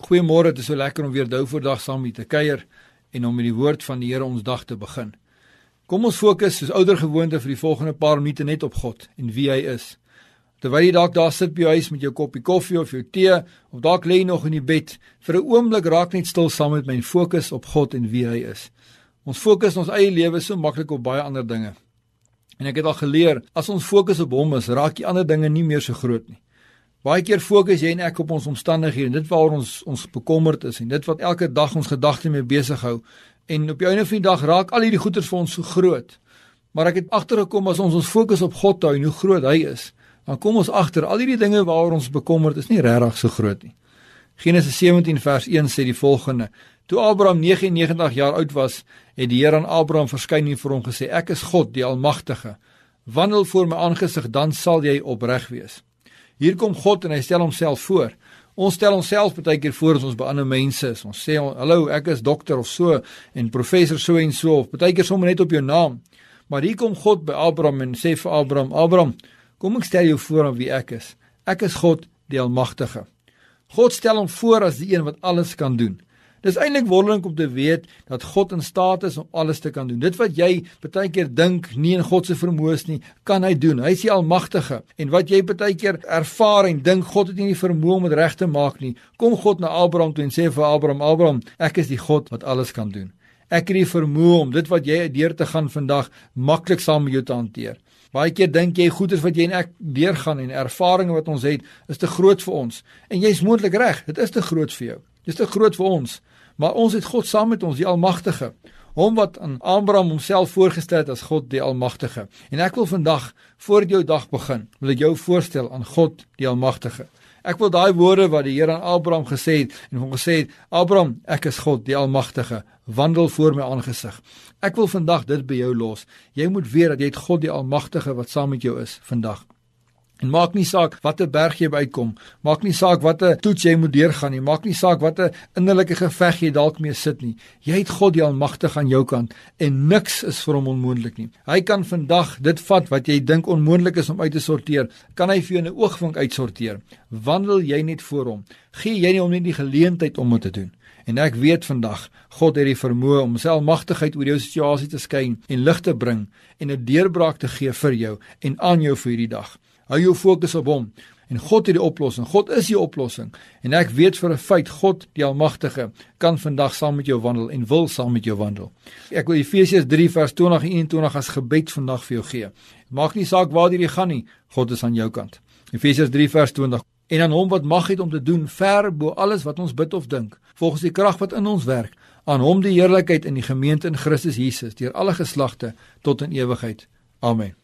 Goeiemôre, dit is so lekker om weer Douvoordag saam met te kuier en om met die woord van die Here ons dag te begin. Kom ons fokus soos ouer gewoonte vir die volgende paar minute net op God en wie hy is. Terwyl jy dalk daar sit by jou huis met jou koppie koffie of jou tee of dalk lê jy nog in die bed, vir 'n oomblik raak net stil saam met my en fokus op God en wie hy is. Ons fokus ons eie lewe so maklik op baie ander dinge. En ek het al geleer, as ons fokus op hom is, raak die ander dinge nie meer so groot nie. Baie keer fokus jy en ek op ons omstandighede en dit waaroor ons ons bekommerd is en dit wat elke dag ons gedagte mee besig hou. En op die einde van die dag raak al hierdie goeders vir ons so groot. Maar ek het agtergekom as ons ons fokus op God hou en hoe groot hy is, dan kom ons agter al hierdie dinge waaroor ons bekommerd is nie regtig so groot nie. Genesis 17 vers 1 sê die volgende: Toe Abraham 99 jaar oud was, het die Here aan Abraham verskyn en vir hom gesê: Ek is God, die Almagtige. Wandel voor my aangesig, dan sal jy opreg wees. Hier kom God en hy stel homself voor. Ons stel onsself baie keer voor as ons by ander mense is. Ons sê hallo, ek is dokter of so en professor so en so of baie keer sommer net op jou naam. Maar hier kom God by Abraham en sê vir Abraham: "Abraham, kom ek stel jou voor aan wie ek is. Ek is God, die Almagtige." God stel hom voor as die een wat alles kan doen. Dis eintlik wonderlik om te weet dat God in staat is om alles te kan doen. Dit wat jy baie keer dink nie in God se vermoëns nie, kan hy doen. Hy is die almagtige. En wat jy baie keer ervaar en dink God het nie die vermoë om dit reg te maak nie, kom God na Abraham toe en sê vir Abraham: "Abraham, ek is die God wat alles kan doen. Ek het die vermoë om dit wat jy deur te gaan vandag maklik saam met jou te hanteer." Baie keer dink jy goeders wat jy en ek deurgaan en ervarings wat ons het, is te groot vir ons. En jy's moontlik reg, dit is te groot vir jou. Dis te groot vir ons. Maar ons het God saam met ons, die Almagtige. Hom wat aan Abraham homself voorgestel het as God die Almagtige. En ek wil vandag voor jou dag begin, wil ek jou voorstel aan God die Almagtige. Ek wil daai woorde wat die Here aan Abraham gesê het en hom gesê het, Abraham, ek is God die Almagtige, wandel voor my aangesig. Ek wil vandag dit by jou los. Jy moet weet dat jy het God die Almagtige wat saam met jou is vandag. En maak nie saak watter berg jy uitkom, maak nie saak watter toets jy moet deurgaan nie, maak nie saak watter innerlike geveg jy dalk mee sit nie. Jy het God die Almagtige aan jou kant en niks is vir hom onmoontlik nie. Hy kan vandag dit vat wat jy dink onmoontlik is om uit te sorteer, kan hy vir jou 'n oogwink uitsorteer. Wandel jy net voor hom. Gee jy nie hom net die geleentheid om dit te doen. En ek weet vandag, God het die vermoë om sy almagtigheid oor jou situasie te skyn en lig te bring en 'n deurbraak te gee vir jou en aan jou vir hierdie dag. Hou jou fokus op hom en God het die oplossing. God is die oplossing. En ek weet vir 'n feit God, die Almagtige, kan vandag saam met jou wandel en wil saam met jou wandel. Ek wil Efesiërs 3 vers 20 en 21 as gebed vandag vir jou gee. Maak nie saak waar jy gaan nie, God is aan jou kant. Efesiërs 3 vers 20 en aan hom wat mag het om te doen ver bo alles wat ons bid of dink, volgens die krag wat in ons werk, aan hom die heerlikheid in die gemeente in Christus Jesus deur alle geslagte tot in ewigheid. Amen.